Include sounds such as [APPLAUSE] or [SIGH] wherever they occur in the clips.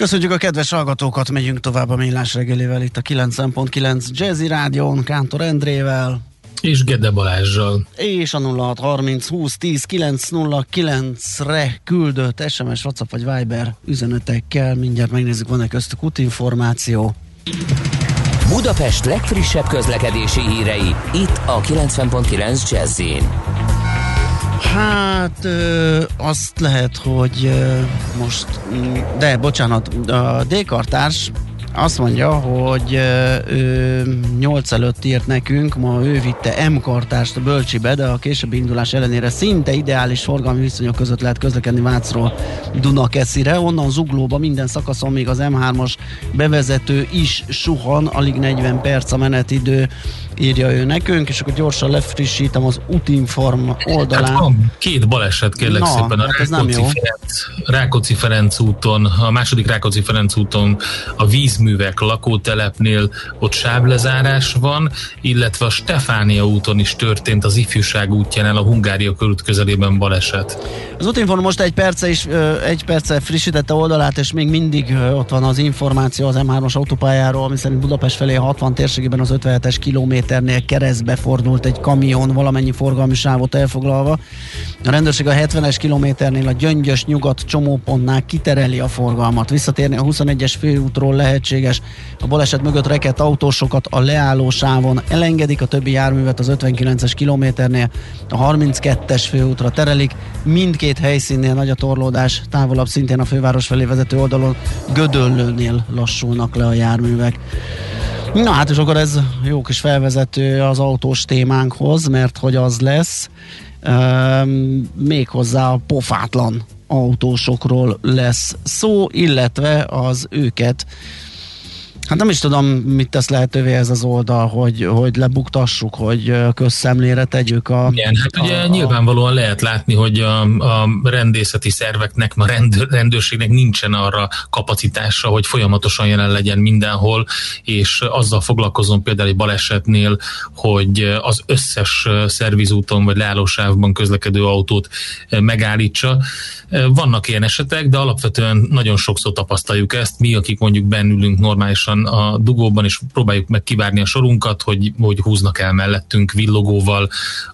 Köszönjük a kedves hallgatókat, megyünk tovább a Millás reggelével itt a 90.9 Jazzy Rádión, Kántor Endrével. És Gede Balázsjal. És a 0630 20 10 909-re küldött SMS, WhatsApp vagy Viber üzenetekkel. Mindjárt megnézzük, van-e köztük útinformáció. Budapest legfrissebb közlekedési hírei, itt a 90.9 jazz Hát ö, azt lehet, hogy ö, most, de bocsánat, a D-kartárs azt mondja, hogy ő 8 előtt írt nekünk, ma ő vitte M kartást a Bölcsibe, de a későbbi indulás ellenére szinte ideális forgalmi viszonyok között lehet közlekedni Vácról Dunakeszire. Onnan Zuglóba minden szakaszon még az M3-as bevezető is suhan, alig 40 perc a menetidő, írja ő nekünk, és akkor gyorsan lefrissítem az Utinform oldalán. Hát van két baleset kérlek Na, szépen a hát Rákóczi, Ferenc, Rákóczi Ferenc úton, a második Rákóczi Ferenc úton a vízművek lakótelepnél ott sávlezárás van, illetve a Stefánia úton is történt az ifjúság útjánál a Hungária körút közelében baleset. Az Utinform most egy perce is, egy perce frissítette oldalát, és még mindig ott van az információ az M3-as autópályáról, ami szerint Budapest felé 60 térségében az 57-es kilométer kilométernél keresztbe fordult egy kamion, valamennyi forgalmi sávot elfoglalva. A rendőrség a 70-es kilométernél a gyöngyös nyugat csomópontnál kitereli a forgalmat. Visszatérni a 21-es főútról lehetséges. A baleset mögött rekett autósokat a leálló sávon elengedik, a többi járművet az 59-es kilométernél a 32-es főútra terelik. Mindkét helyszínnél nagy a torlódás, távolabb szintén a főváros felé vezető oldalon Gödöllőnél lassulnak le a járművek. Na hát és akkor ez jó kis felvezető az autós témánkhoz, mert hogy az lesz um, méghozzá a pofátlan autósokról lesz szó, illetve az őket Hát nem is tudom, mit tesz lehetővé ez az oldal, hogy, hogy lebuktassuk, hogy közszemlére tegyük a... Igen, hát ugye a, nyilvánvalóan lehet látni, hogy a, a rendészeti szerveknek, a rendőr, rendőrségnek nincsen arra kapacitása, hogy folyamatosan jelen legyen mindenhol, és azzal foglalkozom például egy balesetnél, hogy az összes szervizúton vagy leállósávban közlekedő autót megállítsa. Vannak ilyen esetek, de alapvetően nagyon sokszor tapasztaljuk ezt. Mi, akik mondjuk bennülünk normálisan a dugóban, és próbáljuk meg kivárni a sorunkat, hogy, hogy húznak el mellettünk villogóval,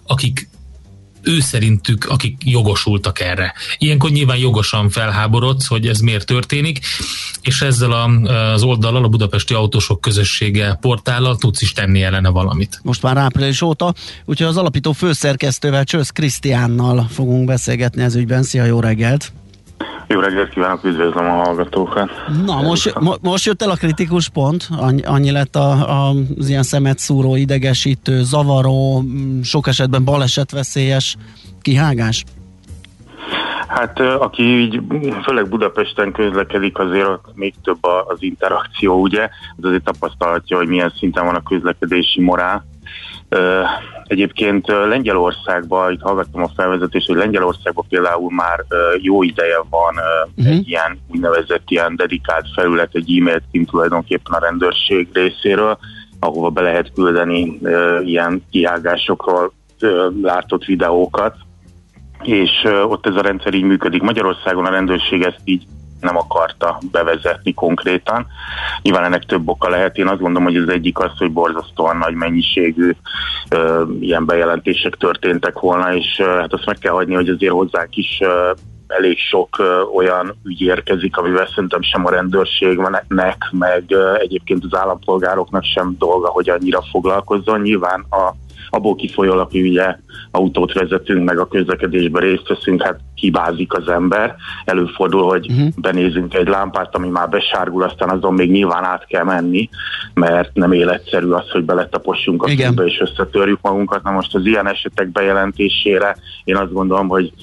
akik ő szerintük, akik jogosultak erre. Ilyenkor nyilván jogosan felháborodsz, hogy ez miért történik, és ezzel a, az oldallal, a Budapesti Autósok Közössége portállal tudsz is tenni ellene valamit. Most már április óta, úgyhogy az alapító főszerkesztővel, Csősz Krisztiánnal fogunk beszélgetni ez ügyben. Szia, jó reggelt! Jó reggelt kívánok, üdvözlöm a hallgatókat. Na, most, mo, most jött el a kritikus pont, annyi, annyi lett a, a, az ilyen szemet szúró, idegesítő, zavaró, sok esetben balesetveszélyes kihágás? Hát aki így főleg Budapesten közlekedik, azért ott még több az interakció, ugye? Ez azért tapasztalhatja, hogy milyen szinten van a közlekedési morál Egyébként Lengyelországban, itt hallgattam a felvezetést, hogy Lengyelországban például már jó ideje van uh-huh. egy ilyen úgynevezett ilyen dedikált felület, egy e-mail cím tulajdonképpen a rendőrség részéről, ahova be lehet küldeni ilyen kiágásokról látott videókat, és ott ez a rendszer így működik. Magyarországon a rendőrség ezt így nem akarta bevezetni konkrétan. Nyilván ennek több oka lehet. Én azt gondolom, hogy az egyik az, hogy borzasztóan nagy mennyiségű ö, ilyen bejelentések történtek volna, és ö, hát azt meg kell hagyni, hogy azért hozzánk is ö, elég sok ö, olyan ügy érkezik, amivel szerintem sem a rendőrségnek, meg ö, egyébként az állampolgároknak sem dolga, hogy annyira foglalkozzon. Nyilván a abból kifolyólag, hogy ugye autót vezetünk, meg a közlekedésben részt veszünk, hát hibázik az ember. Előfordul, hogy uh-huh. benézünk egy lámpát, ami már besárgul, aztán azon még nyilván át kell menni, mert nem életszerű az, hogy beletapossunk a fűbe és összetörjük magunkat. Na most az ilyen esetek bejelentésére én azt gondolom, hogy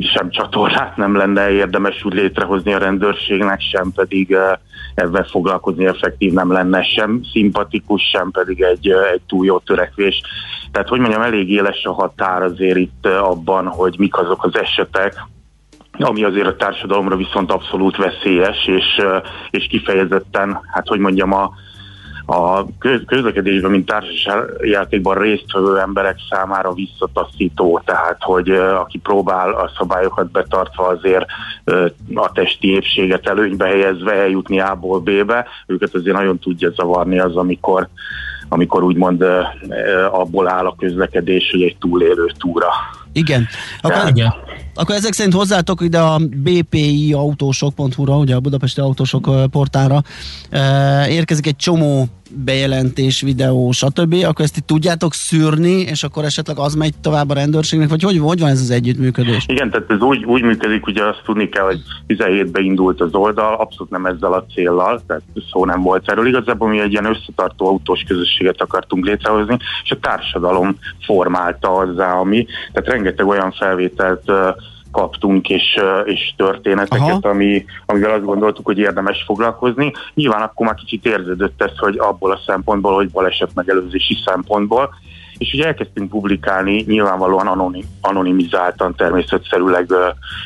sem csatornát nem lenne érdemes úgy létrehozni a rendőrségnek, sem pedig uh, ebben foglalkozni effektív nem lenne sem szimpatikus, sem pedig egy, egy túl jó törekvés. Tehát, hogy mondjam, elég éles a határ azért itt abban, hogy mik azok az esetek, ami azért a társadalomra viszont abszolút veszélyes, és, és kifejezetten, hát hogy mondjam, a, a közlekedésben, mint társasjátékban résztvevő emberek számára visszataszító, tehát hogy aki próbál a szabályokat betartva azért a testi épséget előnybe helyezve eljutni A-ból B-be, őket azért nagyon tudja zavarni az, amikor amikor úgymond abból áll a közlekedés, hogy egy túlélő túra. Igen. Akkor, igen. Akkor ezek szerint hozzátok ide a bpi autósok.hu-ra, ugye a Budapesti Autósok portára érkezik egy csomó bejelentés, videó, stb., akkor ezt itt tudjátok szűrni, és akkor esetleg az megy tovább a rendőrségnek, vagy hogy, hogy van ez az együttműködés? Igen, tehát ez úgy, úgy működik, ugye azt tudni kell, hogy 17-ben indult az oldal, abszolút nem ezzel a céllal, tehát szó nem volt erről. Igazából mi egy ilyen összetartó autós közösséget akartunk létrehozni, és a társadalom formálta azzá, ami, tehát rengeteg olyan felvételt kaptunk, és, és történeteket, ami, amivel azt gondoltuk, hogy érdemes foglalkozni. Nyilván akkor már kicsit érződött ez, hogy abból a szempontból, hogy baleset megelőzési szempontból, és ugye elkezdtünk publikálni nyilvánvalóan anonim, anonimizáltan természetszerűleg uh,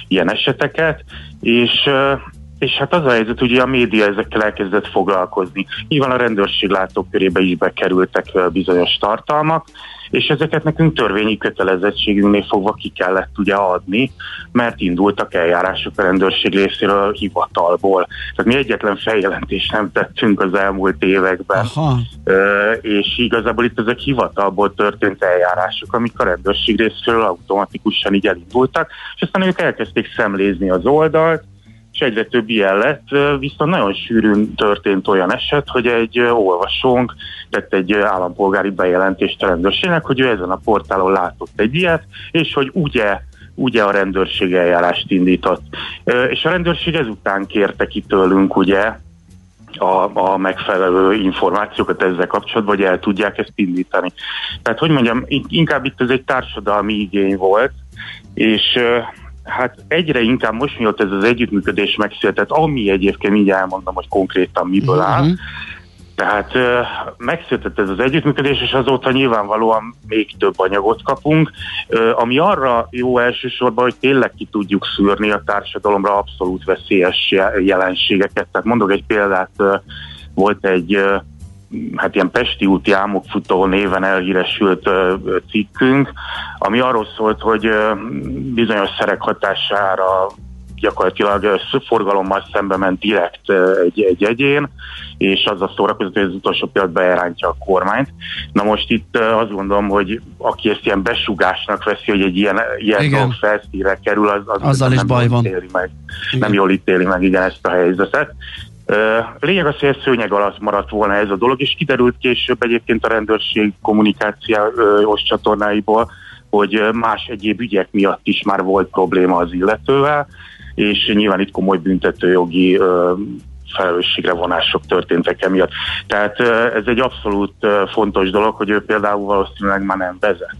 ilyen eseteket, és uh, és hát az a helyzet, hogy a média ezekkel elkezdett foglalkozni. Nyilván a rendőrség látókörébe is bekerültek bizonyos tartalmak, és ezeket nekünk törvényi kötelezettségünknél fogva ki kellett ugye adni, mert indultak eljárások a rendőrség részéről hivatalból. Tehát mi egyetlen feljelentést nem tettünk az elmúlt években, Aha. és igazából itt ezek hivatalból történt eljárások, amik a rendőrség részéről automatikusan így elindultak, és aztán ők elkezdték szemlézni az oldalt, és egyre több ilyen lett, viszont nagyon sűrűn történt olyan eset, hogy egy olvasónk tett egy állampolgári bejelentést a rendőrségnek, hogy ő ezen a portálon látott egy ilyet, és hogy ugye ugye a rendőrség eljárást indított. És a rendőrség ezután kérte ki tőlünk ugye a, a megfelelő információkat ezzel kapcsolatban, hogy el tudják ezt indítani. Tehát, hogy mondjam, inkább itt ez egy társadalmi igény volt, és Hát egyre inkább most, mióta ez az együttműködés megszületett, ami egyébként mindjárt elmondom, hogy konkrétan miből áll, uh-huh. Tehát megszületett ez az együttműködés, és azóta nyilvánvalóan még több anyagot kapunk, ami arra jó elsősorban, hogy tényleg ki tudjuk szűrni a társadalomra abszolút veszélyes jelenségeket. Tehát mondok egy példát, volt egy hát ilyen Pesti úti álmokfutó néven elhíresült cikkünk, ami arról szólt, hogy bizonyos szerek hatására gyakorlatilag forgalommal szembe ment direkt egy, egy egyén, és az a szórakozott, hogy az utolsó pillanatban elrántja a kormányt. Na most itt azt gondolom, hogy aki ezt ilyen besugásnak veszi, hogy egy ilyen, ilyen dolog felszíre kerül, az, az Azzal nem is baj van. Meg, nem jól ítéli meg igen ezt a helyzetet. Lényeg az, hogy ez szőnyeg alatt maradt volna ez a dolog, és kiderült később egyébként a rendőrség kommunikációs csatornáiból, hogy más egyéb ügyek miatt is már volt probléma az illetővel, és nyilván itt komoly büntetőjogi felelősségre vonások történtek emiatt. Tehát ez egy abszolút fontos dolog, hogy ő például valószínűleg már nem vezet.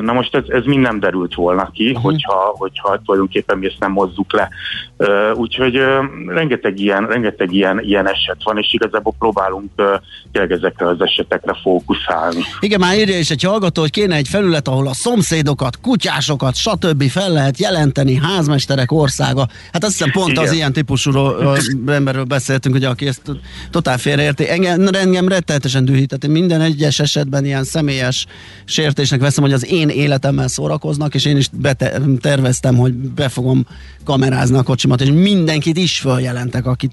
Na most ez, ez mind nem derült volna ki, uh-huh. hogyha, hogyha tulajdonképpen mi ezt nem mozzuk le. Úgyhogy rengeteg ilyen, rengeteg ilyen, ilyen eset van, és igazából próbálunk tényleg ezekre az esetekre fókuszálni. Igen, már írja is egy hallgató, hogy kéne egy felület, ahol a szomszédokat, kutyásokat, stb. fel lehet jelenteni, házmesterek országa. Hát azt hiszem pont Igen. az ilyen típusú [CLEARS THROAT] emberről beszéltünk, hogy aki ezt totál félreérti. Engem, engem rettenetesen dühített. Minden egyes esetben ilyen személyes sértésnek veszem, hogy az én életemmel szórakoznak, és én is bete- terveztem, hogy be fogom kamerázni a kocsimat, és mindenkit is följelentek, akit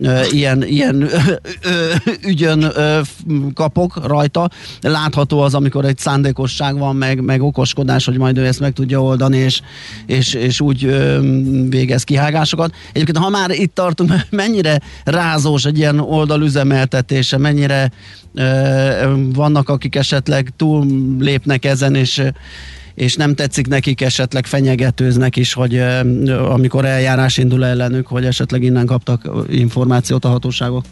ö, ilyen, ilyen ö, ö, ügyön ö, kapok rajta. Látható az, amikor egy szándékosság van, meg, meg okoskodás, hogy majd ő ezt meg tudja oldani, és, és, és úgy ö, végez kihágásokat. Egyébként, ha már itt tartunk, [LAUGHS] mennyire rázós egy ilyen oldalüzemeltetése, mennyire ö, vannak, akik esetleg túl lépnek ezen, és és nem tetszik nekik, esetleg fenyegetőznek is, hogy amikor eljárás indul ellenük, hogy esetleg innen kaptak információt a hatóságok?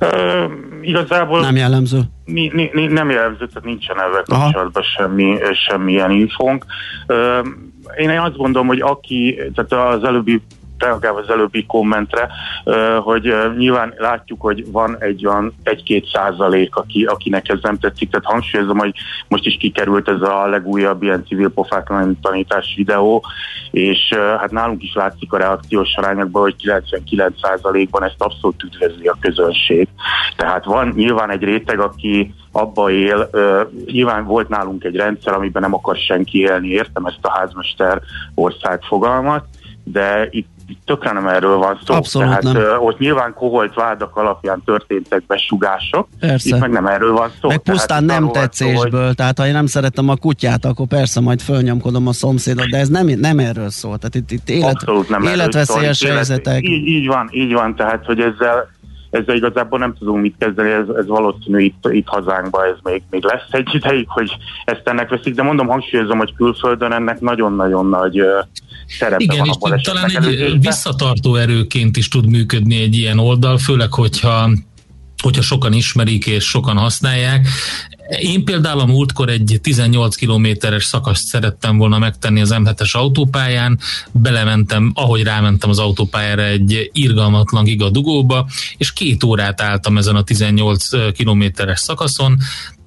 Uh, igazából nem jellemző. Ni, ni, ni, nem jellemző, tehát nincsen ezzel kapcsolatban semmi, semmilyen infónk. Uh, én azt gondolom, hogy aki, tehát az előbbi reagálva az előbbi kommentre, hogy nyilván látjuk, hogy van egy olyan egy-két százalék, aki, akinek ez nem tetszik, tehát hangsúlyozom, hogy most is kikerült ez a legújabb ilyen civil tanítás videó, és hát nálunk is látszik a reakciós arányokban, hogy 99 százalékban ezt abszolút üdvözli a közönség. Tehát van nyilván egy réteg, aki abba él, nyilván volt nálunk egy rendszer, amiben nem akar senki élni, értem ezt a házmester ország fogalmat, de itt tökre nem erről van szó. Abszolút Tehát nem. Ott nyilván koholt vádak alapján történtek besugások, persze. itt meg nem erről van szó. Meg pusztán tehát nem tetszésből, szó, hogy... tehát ha én nem szeretem a kutyát, akkor persze majd fölnyomkodom a szomszédot, de ez nem, nem erről szól. Tehát itt, itt élet, Abszolút nem életveszélyes helyzetek. Így, így van, így van, tehát hogy ezzel ezzel igazából nem tudunk mit kezdeni, ez, ez valószínű itt, itt hazánkban ez még, még lesz egy ideig, hogy ezt ennek veszik, de mondom, hangsúlyozom, hogy külföldön ennek nagyon-nagyon nagy szerepe Igen, van és talán egy visszatartó erőként is tud működni egy ilyen oldal, főleg, hogyha hogyha sokan ismerik és sokan használják. Én például a múltkor egy 18 kilométeres szakaszt szerettem volna megtenni az M7-es autópályán, belementem, ahogy rámentem az autópályára egy irgalmatlan gigadugóba, és két órát álltam ezen a 18 kilométeres szakaszon,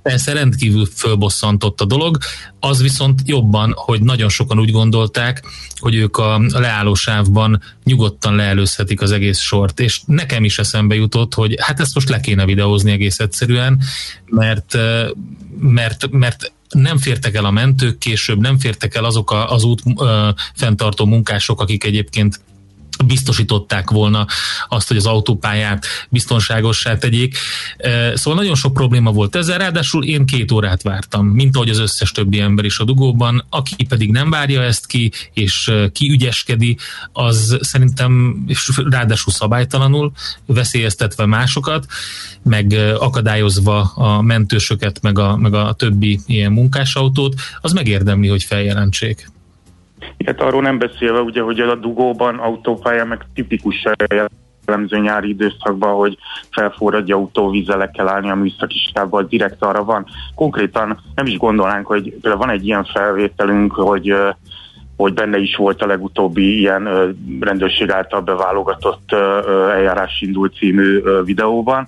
Persze rendkívül fölbosszantott a dolog, az viszont jobban, hogy nagyon sokan úgy gondolták, hogy ők a leállósávban nyugodtan leelőzhetik az egész sort, és nekem is eszembe jutott, hogy hát ezt most le kéne videózni egész egyszerűen, mert, mert, mert nem fértek el a mentők később, nem fértek el azok a, az út ö, fenntartó munkások, akik egyébként biztosították volna azt, hogy az autópályát biztonságossá tegyék. Szóval nagyon sok probléma volt ezzel, ráadásul én két órát vártam, mint ahogy az összes többi ember is a dugóban, aki pedig nem várja ezt ki, és kiügyeskedi, az szerintem ráadásul szabálytalanul, veszélyeztetve másokat, meg akadályozva a mentősöket, meg a, meg a többi ilyen munkásautót, az megérdemli, hogy feljelentsék. Hát arról nem beszélve, ugye, hogy a dugóban autópálya meg tipikus jellemző nyári időszakban, hogy felforradja autó, vízzel kell állni a műszaki sávban, direkt arra van. Konkrétan nem is gondolnánk, hogy például van egy ilyen felvételünk, hogy hogy benne is volt a legutóbbi ilyen rendőrség által beválogatott eljárás indult című videóban,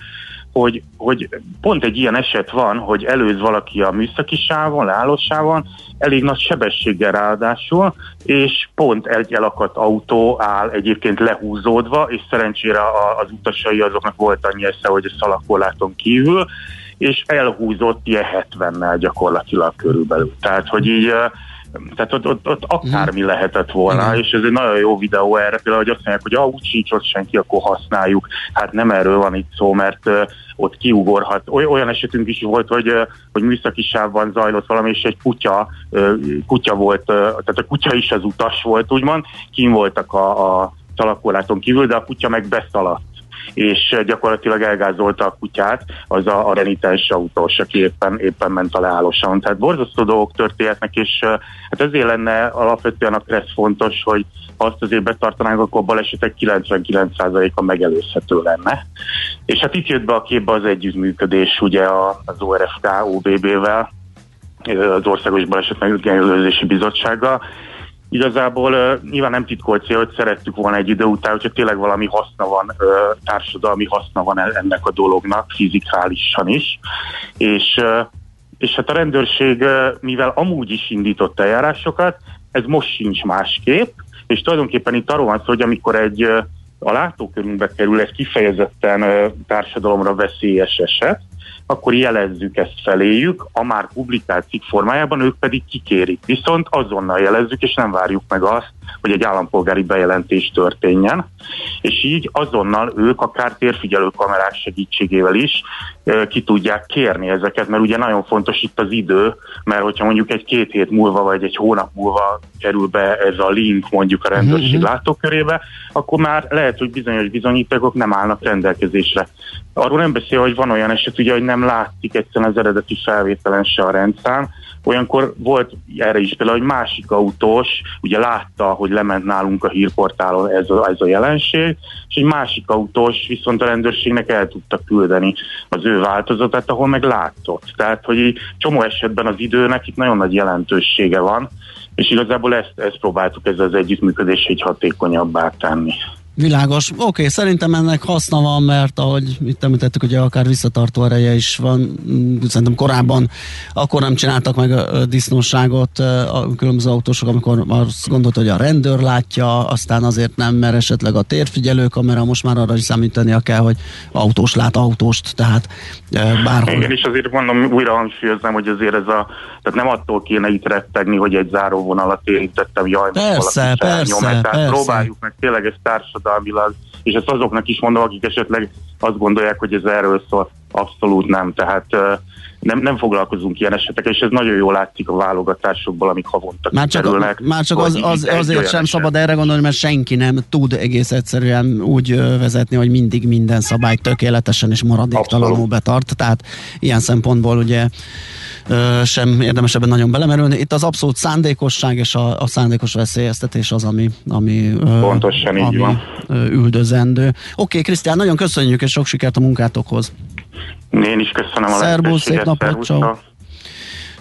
hogy, hogy pont egy ilyen eset van, hogy előz valaki a műszaki sávon, leállósávon, elég nagy sebességgel ráadásul, és pont egy elakadt autó áll egyébként lehúzódva, és szerencsére az utasai azoknak volt annyi esze, hogy a szalakorláton kívül, és elhúzott ilyen 70-nel gyakorlatilag körülbelül. Tehát, hogy így tehát ott, ott, ott akármi mm. lehetett volna, mm. és ez egy nagyon jó videó erre, például, hogy azt mondják, hogy ah, úgy sincs ott senki, akkor használjuk. Hát nem erről van itt szó, mert uh, ott kiugorhat. Oly, olyan esetünk is volt, hogy, uh, hogy műszaki sávban zajlott valami, és egy kutya, uh, kutya volt, tehát a kutya is az utas volt, úgymond, kim voltak a, a talakorláton kívül, de a kutya meg beszaladt és gyakorlatilag elgázolta a kutyát, az a, a renitens autós, aki éppen, éppen ment a leállósan. Tehát borzasztó dolgok történhetnek, és hát ezért lenne alapvetően a kressz fontos, hogy azt azért betartanánk, akkor balesetek 99%-a megelőzhető lenne. És hát itt jött be a képbe az együttműködés ugye az ORFK OBB-vel, az Országos Baleset Megelőzési Bizottsággal, Igazából nyilván nem titkolt cél, hogy szerettük volna egy idő után, hogyha tényleg valami haszna van, társadalmi haszna van ennek a dolognak, fizikálisan is. És, és hát a rendőrség, mivel amúgy is indított eljárásokat, ez most sincs másképp, és tulajdonképpen itt arról van szó, hogy amikor egy a látókörünkbe kerül egy kifejezetten társadalomra veszélyes eset, akkor jelezzük ezt feléjük, a már publikált cikk formájában ők pedig kikérik. Viszont azonnal jelezzük, és nem várjuk meg azt, hogy egy állampolgári bejelentés történjen, és így azonnal ők akár térfigyelő kamerák segítségével is ki tudják kérni ezeket, mert ugye nagyon fontos itt az idő, mert hogyha mondjuk egy két hét múlva vagy egy hónap múlva kerül be ez a link mondjuk a rendőrség uh-huh. látókörébe, akkor már lehet, hogy bizonyos bizonyítékok nem állnak rendelkezésre. Arról nem beszél, hogy van olyan eset, ugye, hogy nem látszik egyszerűen az eredeti felvételen se a rendszám, Olyankor volt erre is például, hogy másik autós ugye látta, hogy lement nálunk a hírportálon ez a, ez a jelenség, és egy másik autós viszont a rendőrségnek el tudta küldeni az ő változatát, ahol meg látszott. Tehát, hogy csomó esetben az időnek itt nagyon nagy jelentősége van, és igazából ezt, ezt próbáltuk ezzel az együttműködést egy hatékonyabbá tenni. Világos. Oké, okay, szerintem ennek haszna van, mert ahogy itt említettük, hogy akár visszatartó ereje is van. Mm, szerintem korábban akkor nem csináltak meg a disznóságot a különböző autósok, amikor azt gondolt, hogy a rendőr látja, aztán azért nem, mert esetleg a térfigyelő kamera, most már arra is számítania kell, hogy autós lát autóst, tehát bárhol. Igen, és azért mondom, újra hangsúlyoznám, hogy azért ez a, tehát nem attól kéne itt rettegni, hogy egy záróvonalat érintettem, jaj, persze, persze, nyom, persze. próbáljuk meg tényleg ezt társadalmilag, és ezt azoknak is mondom, akik esetleg azt gondolják, hogy ez erről szól, abszolút nem. Tehát nem, nem foglalkozunk ilyen esetekkel, és ez nagyon jól látszik a válogatásokból, amik havonta már csak, kerülnek, már csak az, az, azért sem eset. szabad erre gondolni, mert senki nem tud egész egyszerűen úgy vezetni, hogy mindig minden szabály tökéletesen és maradéktalanul betart. Tehát ilyen szempontból ugye sem érdemes ebben nagyon belemerülni. Itt az abszolút szándékosság és a, a szándékos veszélyeztetés az, ami, ami, Pontosan ami így van. üldözendő. Oké, okay, Krisztián, nagyon köszönjük, és sok sikert a munkátokhoz. Én is köszönöm a Szerbusz, szép napot.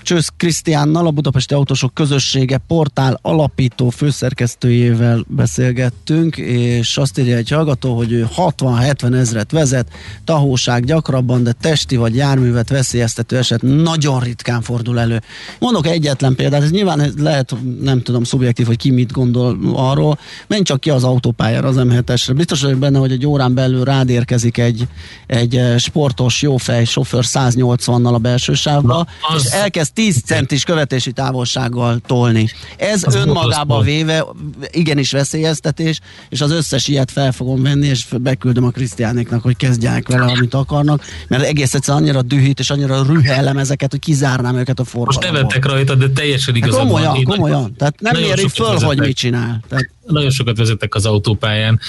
Csősz Krisztiánnal, a Budapesti Autósok Közössége portál alapító főszerkesztőjével beszélgettünk, és azt írja egy hallgató, hogy ő 60-70 ezret vezet, tahóság gyakrabban, de testi vagy járművet veszélyeztető eset nagyon ritkán fordul elő. Mondok egyetlen példát, ez nyilván lehet, nem tudom, szubjektív, hogy ki mit gondol arról, menj csak ki az autópályára az M7-esre. Biztos vagyok benne, hogy egy órán belül rád érkezik egy, egy sportos, jófej sofőr 180-nal a belső sávba, az... és elkezd 10 centis követési távolsággal tolni. Ez az önmagába véve igenis veszélyeztetés, és az összes ilyet fel fogom venni, és beküldöm a Krisztiánéknak, hogy kezdják vele, amit akarnak, mert egész egyszerűen annyira dühít, és annyira rühellem ezeket, hogy kizárnám őket a forgalomból. Most nevettek rajta, de teljesen igazad hát komolyan, van. Komolyan, tehát nem éri föl, vezetek. hogy mit csinál. Tehát... Nagyon sokat vezetek az autópályán,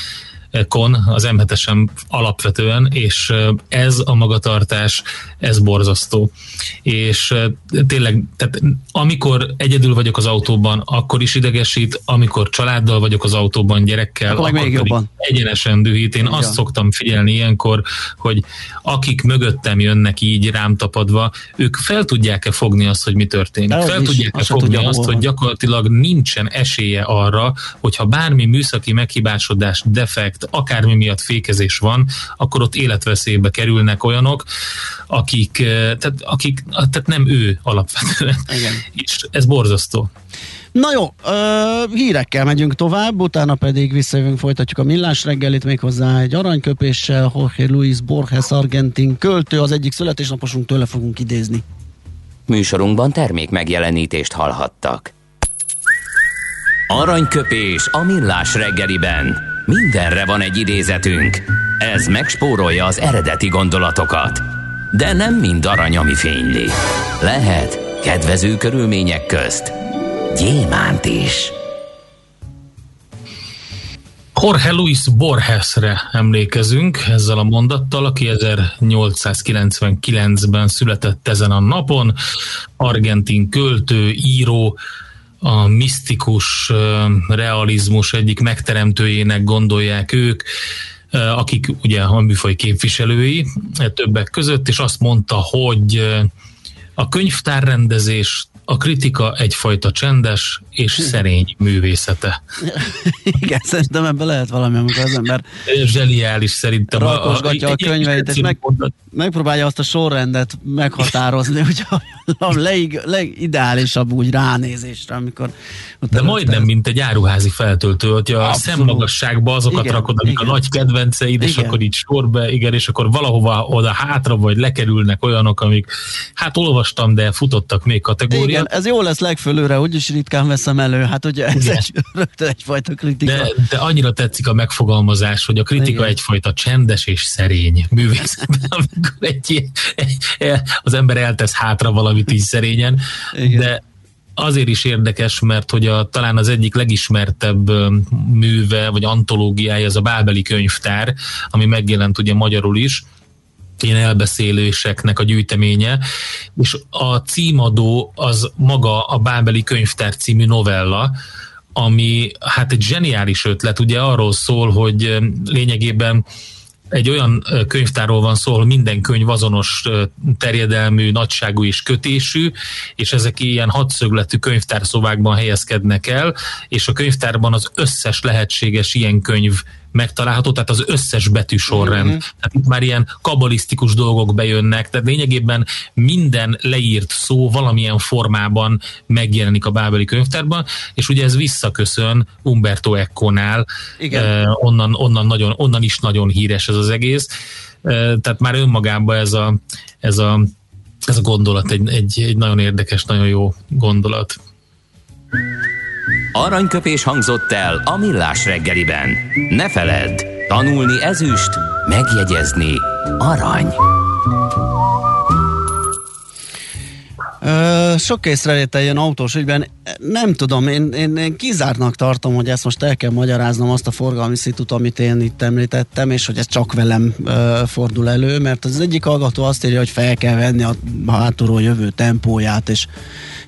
kon, az m alapvetően, és ez a magatartás, ez borzasztó. És tényleg, tehát amikor egyedül vagyok az autóban, akkor is idegesít, amikor családdal vagyok az autóban, gyerekkel, akkor, akkor még jobban. egyenesen dühít. Én Igen. azt szoktam figyelni ilyenkor, hogy akik mögöttem jönnek így rám tapadva, ők fel tudják-e fogni azt, hogy mi történik. De fel tudják-e fogni azt, hol. hogy gyakorlatilag nincsen esélye arra, hogyha bármi műszaki meghibásodás, defekt, mert akármi miatt fékezés van, akkor ott életveszélybe kerülnek olyanok, akik, eh, tehát, akik, tehát nem ő alapvetően. Igen. És ez borzasztó. Na jó, ö, hírekkel megyünk tovább, utána pedig visszajövünk, folytatjuk a millás reggelit méghozzá egy aranyköpéssel. Jorge Luis Borges argentin költő, az egyik születésnaposunk tőle fogunk idézni. Műsorunkban termék megjelenítést hallhattak. Aranyköpés a millás reggeliben. Mindenre van egy idézetünk. Ez megspórolja az eredeti gondolatokat. De nem mind arany, ami fényli. Lehet kedvező körülmények közt gyémánt is. Jorge Luis Borgesre emlékezünk ezzel a mondattal, aki 1899-ben született ezen a napon, argentin költő, író, a misztikus realizmus egyik megteremtőjének gondolják ők, akik ugye a műfaj képviselői többek között, és azt mondta, hogy a könyvtárrendezés a kritika egyfajta csendes és szerény művészete. Igen, szerintem ebben lehet valami, amikor az ember zseniális szerintem. Rakosgatja a, a, a könyveit, és meg, megpróbálja azt a sorrendet meghatározni, hogy a, leg, legideálisabb úgy ránézésre, amikor... De majdnem, ez... mint egy áruházi feltöltő, hogy a szemmagasságba azokat igen, rakod, amik igen. a nagy kedvenceid, és igen. akkor így sorba, igen, és akkor valahova oda hátra, vagy lekerülnek olyanok, amik hát olvastam, de futottak még kategóriát igen, ez jó lesz legfölőre, úgyis ritkán veszem elő, hát ugye ez egy, [LAUGHS] rögtön egyfajta kritika. De, de annyira tetszik a megfogalmazás, hogy a kritika igen. egyfajta csendes és szerény művészetben, [LAUGHS] amikor egy, egy, az ember eltesz hátra valamit így szerényen, igen. de azért is érdekes, mert hogy a, talán az egyik legismertebb műve, vagy antológiája az a Bábeli könyvtár, ami megjelent ugye magyarul is, ilyen elbeszéléseknek a gyűjteménye, és a címadó az maga a Bábeli könyvtár című novella, ami hát egy zseniális ötlet, ugye arról szól, hogy lényegében egy olyan könyvtárról van szó, ahol minden könyv azonos terjedelmű, nagyságú és kötésű, és ezek ilyen hadszögletű könyvtárszobákban helyezkednek el, és a könyvtárban az összes lehetséges ilyen könyv megtalálható, tehát az összes betűsorrend. Mm-hmm. Tehát itt már ilyen kabalisztikus dolgok bejönnek, tehát lényegében minden leírt szó valamilyen formában megjelenik a Bábeli könyvtárban, és ugye ez visszaköszön Umberto Eco-nál, eh, onnan, onnan, nagyon, onnan is nagyon híres ez az egész, eh, tehát már önmagában ez a, ez a, ez a gondolat egy, egy, egy nagyon érdekes, nagyon jó gondolat. Aranyköpés hangzott el a millás reggeliben. Ne feledd, tanulni ezüst, megjegyezni arany. Ö, sok észrevétel jön autós ügyben. Nem tudom, én, én, én kizártnak tartom, hogy ezt most el kell magyaráznom azt a forgalmi szitut, amit én itt említettem, és hogy ez csak velem ö, fordul elő, mert az egyik hallgató azt írja, hogy fel kell venni a hátulról jövő tempóját, és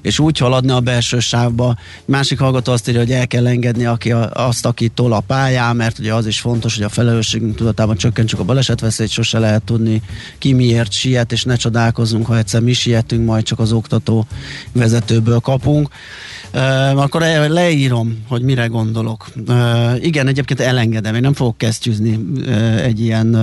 és úgy haladni a belső sávba. Másik hallgató azt írja, hogy el kell engedni aki a, azt, aki tol a pályán, mert ugye az is fontos, hogy a felelősségünk tudatában csökkentsük a balesetveszélyt, sose lehet tudni ki miért siet, és ne csodálkozzunk, ha egyszer mi sietünk, majd csak az oktató vezetőből kapunk. Uh, akkor leírom, hogy mire gondolok. Igen, egyébként elengedem, én nem fogok kesztyűzni egy ilyen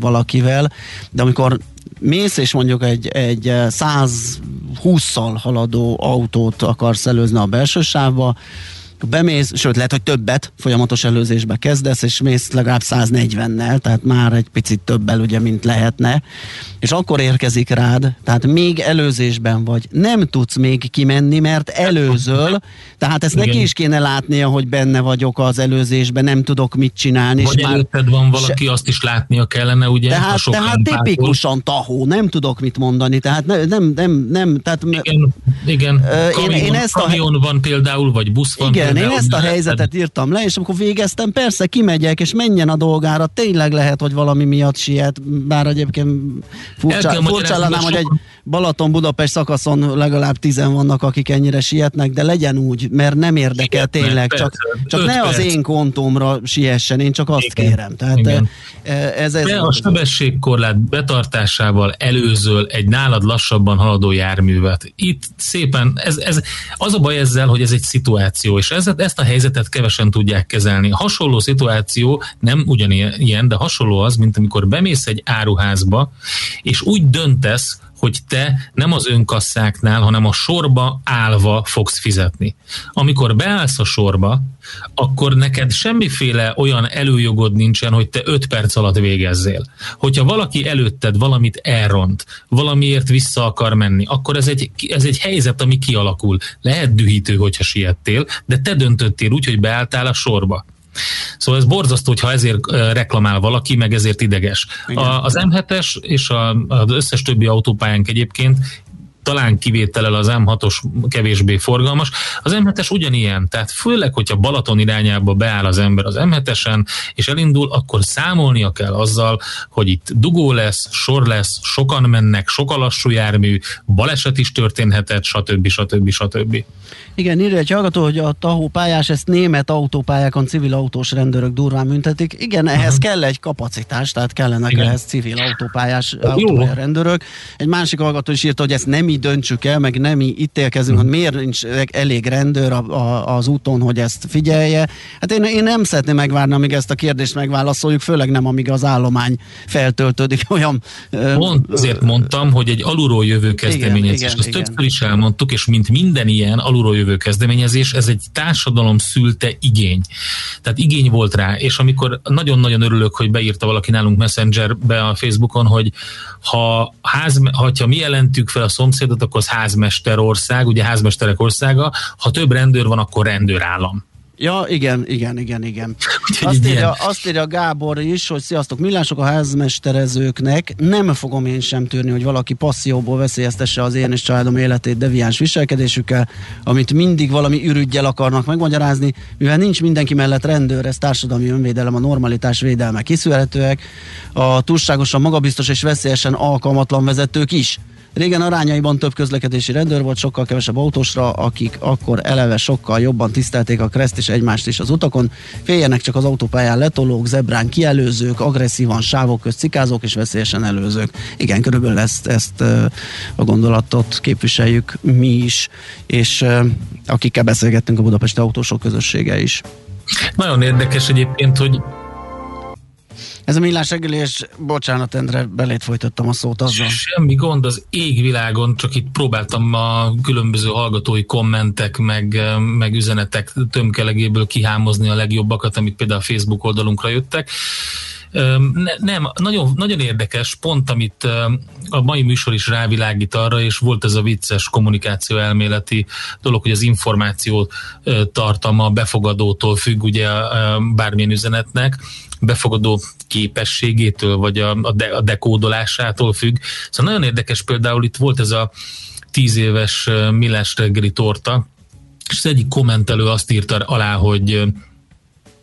valakivel, de amikor mész, és mondjuk egy, egy 120-szal haladó autót akarsz előzni a belső sávba, bemész, sőt lehet, hogy többet folyamatos előzésbe kezdesz, és mész legalább 140-nel, tehát már egy picit többel ugye, mint lehetne, és akkor érkezik rád, tehát még előzésben vagy, nem tudsz még kimenni, mert előzöl, tehát ezt Igen. neki is kéne látnia, hogy benne vagyok az előzésben, nem tudok mit csinálni. Vagy előtted van valaki, se... azt is látnia kellene, ugye? Tehát, tehát tipikusan tahó, nem tudok mit mondani, tehát nem, nem, nem, nem tehát... Igen, igen. Kamion, én, én ezt a... kamion van például, vagy busz van Igen, például, én ezt a helyzetet írtam le, és amikor végeztem, persze kimegyek, és menjen a dolgára, tényleg lehet, hogy valami miatt siet, bár egyébként furcsa, furcsa lenne, hogy egy Balaton-Budapest szakaszon legalább tizen vannak, akik ennyire sietnek, de legyen úgy, mert nem érdekel Igen, tényleg, persze, csak, csak ne perc. az én kontómra siessen, én csak azt Igen, kérem. Tehát Igen. E, ez, ez de a sebességkorlát betartásával előzöl egy nálad lassabban haladó járművet. Itt szépen, ez, ez, az a baj ezzel, hogy ez egy szituáció, és ez, ezt a helyzetet kevesen tudják kezelni. Hasonló szituáció, nem ugyanilyen, de hasonló az, mint amikor bemész egy áruházba, és úgy döntesz, hogy te nem az önkasszáknál, hanem a sorba állva fogsz fizetni. Amikor beállsz a sorba, akkor neked semmiféle olyan előjogod nincsen, hogy te 5 perc alatt végezzél. Hogyha valaki előtted valamit elront, valamiért vissza akar menni, akkor ez egy, ez egy helyzet, ami kialakul. Lehet dühítő, hogyha siettél, de te döntöttél úgy, hogy beálltál a sorba. Szóval ez borzasztó, hogyha ezért reklamál valaki, meg ezért ideges. A, az M7-es és a, az összes többi autópályánk egyébként talán kivételel az M6-os kevésbé forgalmas. Az M7-es ugyanilyen, tehát főleg, hogyha Balaton irányába beáll az ember az M7-esen, és elindul, akkor számolnia kell azzal, hogy itt dugó lesz, sor lesz, sokan mennek, sok a lassú jármű, baleset is történhetett, stb. stb. stb. Igen, írja egy hallgató, hogy a tahó pályás, ezt német autópályákon civil autós rendőrök durván büntetik. Igen, ehhez uh-huh. kell egy kapacitás, tehát kellenek Igen. ehhez civil autópályás autópálya rendőrök. Egy másik hallgató is írta, hogy ezt nem mi döntsük el, meg nem mi ítélkezünk, uh-huh. hogy miért nincs elég rendőr a, a, az úton, hogy ezt figyelje. Hát én, én nem szeretném megvárni, amíg ezt a kérdést megválaszoljuk, főleg nem, amíg az állomány feltöltődik [LAUGHS] olyan... Pont azért mondtam, hogy egy alulról jövő kezdeményezés. Igen, igen, Ezt igen. többször is elmondtuk, és mint minden ilyen alulról jövő kezdeményezés, ez egy társadalom szülte igény. Tehát igény volt rá, és amikor nagyon-nagyon örülök, hogy beírta valaki nálunk Messengerbe a Facebookon, hogy ha ház, ha mi jelentük fel a szomszéd szomszédot, akkor az házmester ország, ugye házmesterek országa, ha több rendőr van, akkor rendőrállam. Ja, igen, igen, igen, igen. [LAUGHS] Azt írja, azt írja Gábor is, hogy sziasztok, millások a házmesterezőknek, nem fogom én sem tűrni, hogy valaki passzióból veszélyeztesse az én és családom életét deviáns viselkedésükkel, amit mindig valami ürügyel akarnak megmagyarázni, mivel nincs mindenki mellett rendőr, ez társadalmi önvédelem, a normalitás védelme kiszűrhetőek, a túlságosan magabiztos és veszélyesen alkalmatlan vezetők is Régen arányaiban több közlekedési rendőr volt, sokkal kevesebb autósra, akik akkor eleve sokkal jobban tisztelték a kreszt és egymást is az utakon. Féljenek csak az autópályán letolók, zebrán kielőzők, agresszívan sávok közt cikázók és veszélyesen előzők. Igen, körülbelül ezt, ezt a gondolatot képviseljük mi is, és akikkel beszélgettünk a Budapesti Autósok közössége is. Nagyon érdekes egyébként, hogy ez a millás reggeli, és bocsánat, Endre, belét folytattam a szót azzal. Semmi gond, az égvilágon, csak itt próbáltam a különböző hallgatói kommentek, meg, meg üzenetek tömkelegéből kihámozni a legjobbakat, amik például a Facebook oldalunkra jöttek. Ne, nem, nagyon, nagyon érdekes pont, amit a mai műsor is rávilágít arra, és volt ez a vicces kommunikáció elméleti dolog, hogy az információ tartalma befogadótól függ ugye bármilyen üzenetnek, befogadó képességétől, vagy a, a, de, a dekódolásától függ. Szóval nagyon érdekes például itt volt ez a tíz éves millás reggeli torta, és az egyik kommentelő azt írta alá, hogy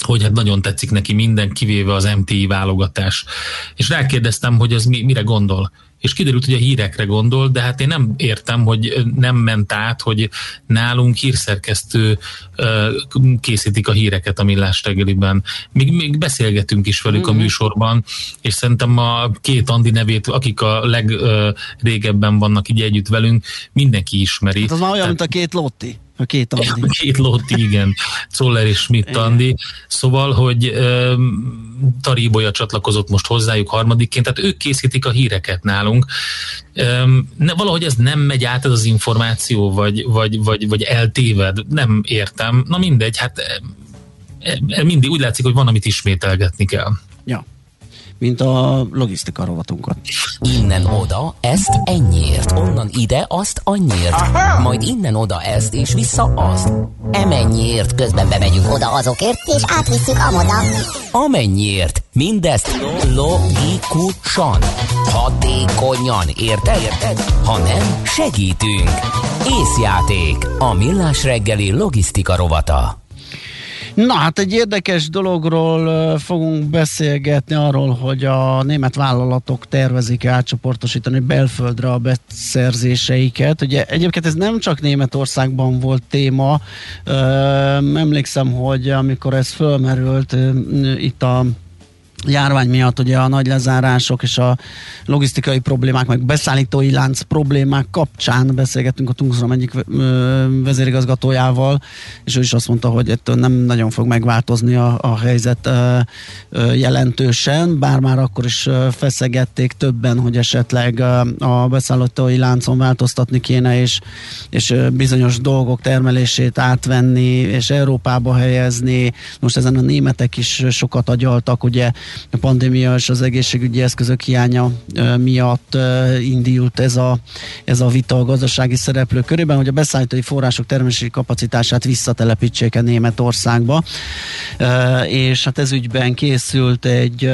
hogy hát nagyon tetszik neki minden, kivéve az MTI válogatás. És rákérdeztem, hogy ez mi, mire gondol és kiderült, hogy a hírekre gondol, de hát én nem értem, hogy nem ment át, hogy nálunk hírszerkesztő készítik a híreket a millás reggeliben. Még, még beszélgetünk is velük mm-hmm. a műsorban, és szerintem a két Andi nevét, akik a legrégebben vannak így együtt velünk, mindenki ismeri. Hát az már olyan, Tehát... mint a két Lotti. A két Andi. A két Lotti, igen. Zoller és Schmidt Andi. Szóval, hogy um, Taríbolya csatlakozott most hozzájuk harmadikként, tehát ők készítik a híreket nálunk. Um, ne, valahogy ez nem megy át ez az információ, vagy, vagy, vagy, vagy eltéved, nem értem. Na mindegy, hát mindig úgy látszik, hogy van, amit ismételgetni kell. Ja mint a logisztika rovatunkat. Innen oda, ezt ennyiért, onnan ide, azt annyiért, Aha! majd innen oda ezt, és vissza azt. Emennyiért közben bemegyünk oda azokért, és átvisszük amoda. Amennyiért, mindezt logikusan, hatékonyan, érted? érted? Ha nem, segítünk. Észjáték, a millás reggeli logisztika rovata. Na hát egy érdekes dologról fogunk beszélgetni arról, hogy a német vállalatok tervezik átcsoportosítani belföldre a beszerzéseiket. Ugye egyébként ez nem csak Németországban volt téma. Emlékszem, hogy amikor ez fölmerült itt a járvány miatt ugye a nagy lezárások és a logisztikai problémák, meg beszállítói lánc problémák kapcsán beszélgettünk a Tungsram egyik vezérigazgatójával, és ő is azt mondta, hogy ettől nem nagyon fog megváltozni a, a helyzet jelentősen, bár már akkor is feszegették többen, hogy esetleg a beszállítói láncon változtatni kéne, és, és bizonyos dolgok termelését átvenni, és Európába helyezni. Most ezen a németek is sokat agyaltak, ugye a pandémia és az egészségügyi eszközök hiánya miatt indult ez a, ez a vita a gazdasági szereplők körében, hogy a beszállítói források termelési kapacitását visszatelepítsék a Németországba. És hát ez ügyben készült egy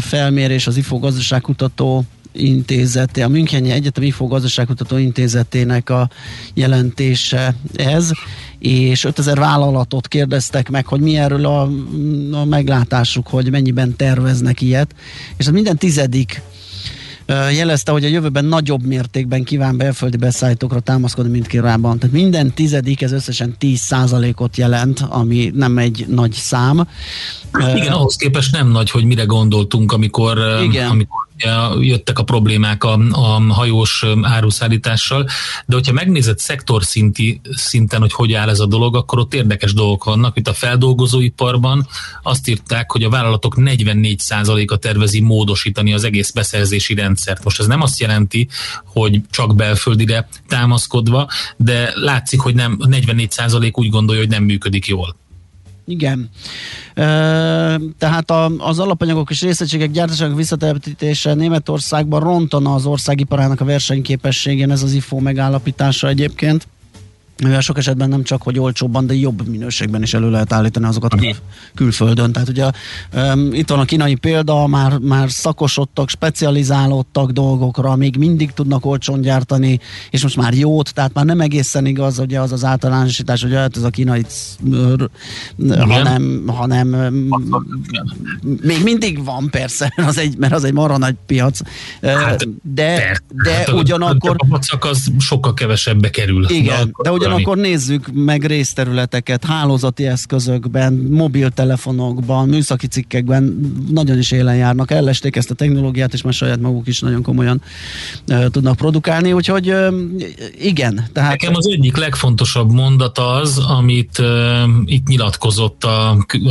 felmérés az IFO gazdaságkutató intézete, a Müncheni Egyetem IFO gazdaságkutató intézetének a jelentése ez, és 5000 vállalatot kérdeztek meg, hogy mi erről a, a meglátásuk, hogy mennyiben terveznek ilyet, és az minden tizedik jelezte, hogy a jövőben nagyobb mértékben kíván belföldi beszállítókra támaszkodni, mint korábban. Tehát minden tizedik, ez összesen 10%-ot jelent, ami nem egy nagy szám. Igen, ahhoz képest nem nagy, hogy mire gondoltunk, amikor, Igen. amikor jöttek a problémák a, a hajós áruszállítással, de hogyha megnézed szektor szinti, szinten, hogy hogy áll ez a dolog, akkor ott érdekes dolgok vannak. Itt a feldolgozóiparban azt írták, hogy a vállalatok 44%-a tervezi módosítani az egész beszerzési rendszert. Most ez nem azt jelenti, hogy csak belföldire támaszkodva, de látszik, hogy nem 44% úgy gondolja, hogy nem működik jól. Igen. E, tehát a, az alapanyagok és részegységek gyártásának visszatelepítése Németországban rontana az országiparának a versenyképességén, ez az IFO megállapítása egyébként mivel sok esetben nem csak, hogy olcsóbban, de jobb minőségben is elő lehet állítani azokat kül, külföldön. Tehát ugye um, itt van a kínai példa, már, már szakosodtak, specializálódtak dolgokra, még mindig tudnak olcsón gyártani, és most már jót, tehát már nem egészen igaz, ugye az az általánosítás, hogy ez a kínai, hanem, hanem még mindig van persze, az egy, mert az egy marha nagy piac, hát, de, de hát ugyanakkor... A az sokkal kevesebbe kerül. Igen, de, ugye Ugyanakkor nézzük meg részterületeket, hálózati eszközökben, mobiltelefonokban, műszaki cikkekben. Nagyon is élen járnak, ellesték ezt a technológiát, és már saját maguk is nagyon komolyan uh, tudnak produkálni, úgyhogy uh, igen. Tehát... Nekem az egyik legfontosabb mondat az, amit uh, itt nyilatkozott a uh,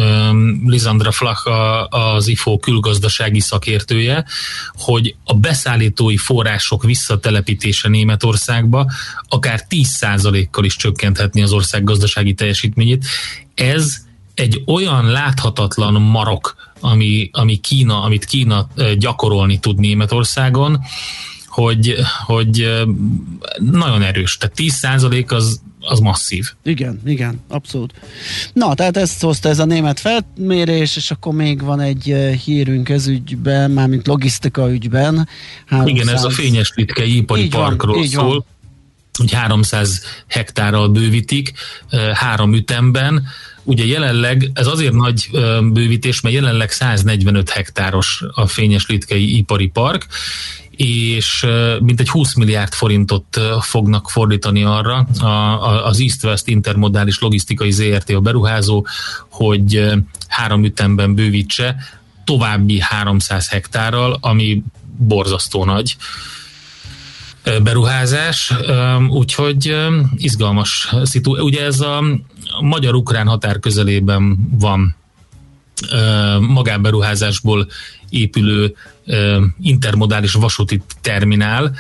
Lisandra Flach, a, az IFO külgazdasági szakértője, hogy a beszállítói források visszatelepítése Németországba akár 10%-kal is csökkenthetni az ország gazdasági teljesítményét. Ez egy olyan láthatatlan marok, ami, ami Kína, amit Kína gyakorolni tud Németországon, hogy, hogy nagyon erős. Tehát 10% az, az masszív. Igen, igen, abszolút. Na, tehát ezt hozta ez a német felmérés, és akkor még van egy hírünk ez ügyben, mármint logisztika ügyben. 300... Igen, ez a fényes litkei ipari így parkról van, szól. Van hogy 300 hektárral bővítik három ütemben. Ugye jelenleg, ez azért nagy bővítés, mert jelenleg 145 hektáros a Fényes Litkei Ipari Park, és mintegy 20 milliárd forintot fognak fordítani arra az East-West intermodális logisztikai ZRT a beruházó, hogy három ütemben bővítse további 300 hektárral, ami borzasztó nagy beruházás, úgyhogy izgalmas szitu. Ugye ez a magyar-ukrán határ közelében van magánberuházásból épülő intermodális vasúti terminál,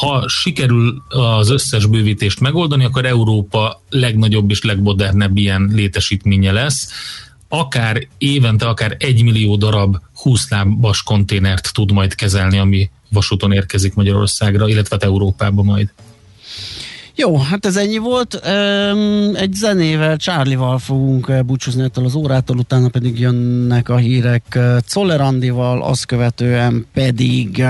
ha sikerül az összes bővítést megoldani, akkor Európa legnagyobb és legmodernebb ilyen létesítménye lesz. Akár évente, akár egy millió darab 20 lábas konténert tud majd kezelni, ami vasúton érkezik Magyarországra, illetve hát Európába majd. Jó, hát ez ennyi volt. Egy zenével, Csárlival fogunk búcsúzni ettől az órától, utána pedig jönnek a hírek Czoller Andival, azt követően pedig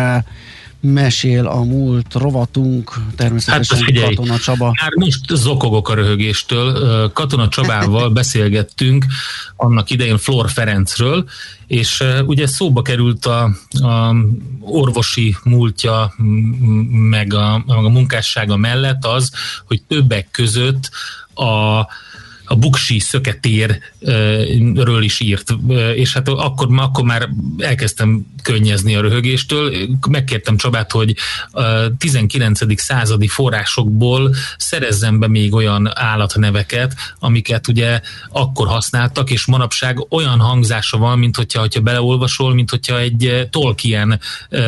mesél a múlt rovatunk, természetesen hát, figyelj, Katona Csaba. Már most zokogok a röhögéstől. Katona Csabával [LAUGHS] beszélgettünk annak idején Flor Ferencről, és ugye szóba került a, a orvosi múltja, meg a, meg a munkássága mellett az, hogy többek között a a buksi szöketérről is írt, és hát akkor, akkor már elkezdtem könnyezni a röhögéstől. Megkértem Csabát, hogy a 19. századi forrásokból szerezzen be még olyan állatneveket, amiket ugye akkor használtak, és manapság olyan hangzása van, mint hogyha, hogyha beleolvasol, mint hogyha egy Tolkien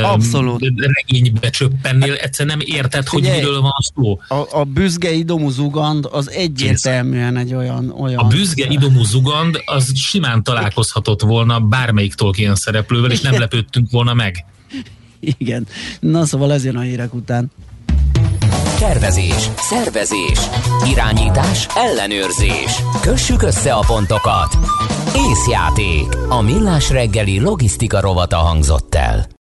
Abszolút. regénybe csöppennél, egyszer nem érted, hogy Figyelj, miről van szó. A, a büzgei domuzugand az egyértelműen egy olyan, olyan... A büzge idomú zugand az simán találkozhatott volna bármelyik Tolkien szereplővel, és nem lepődtünk volna meg. Igen. Na szóval ez jön a hírek után. Tervezés, szervezés, irányítás, ellenőrzés. Kössük össze a pontokat. Észjáték. A millás reggeli logisztika rovata hangzott el.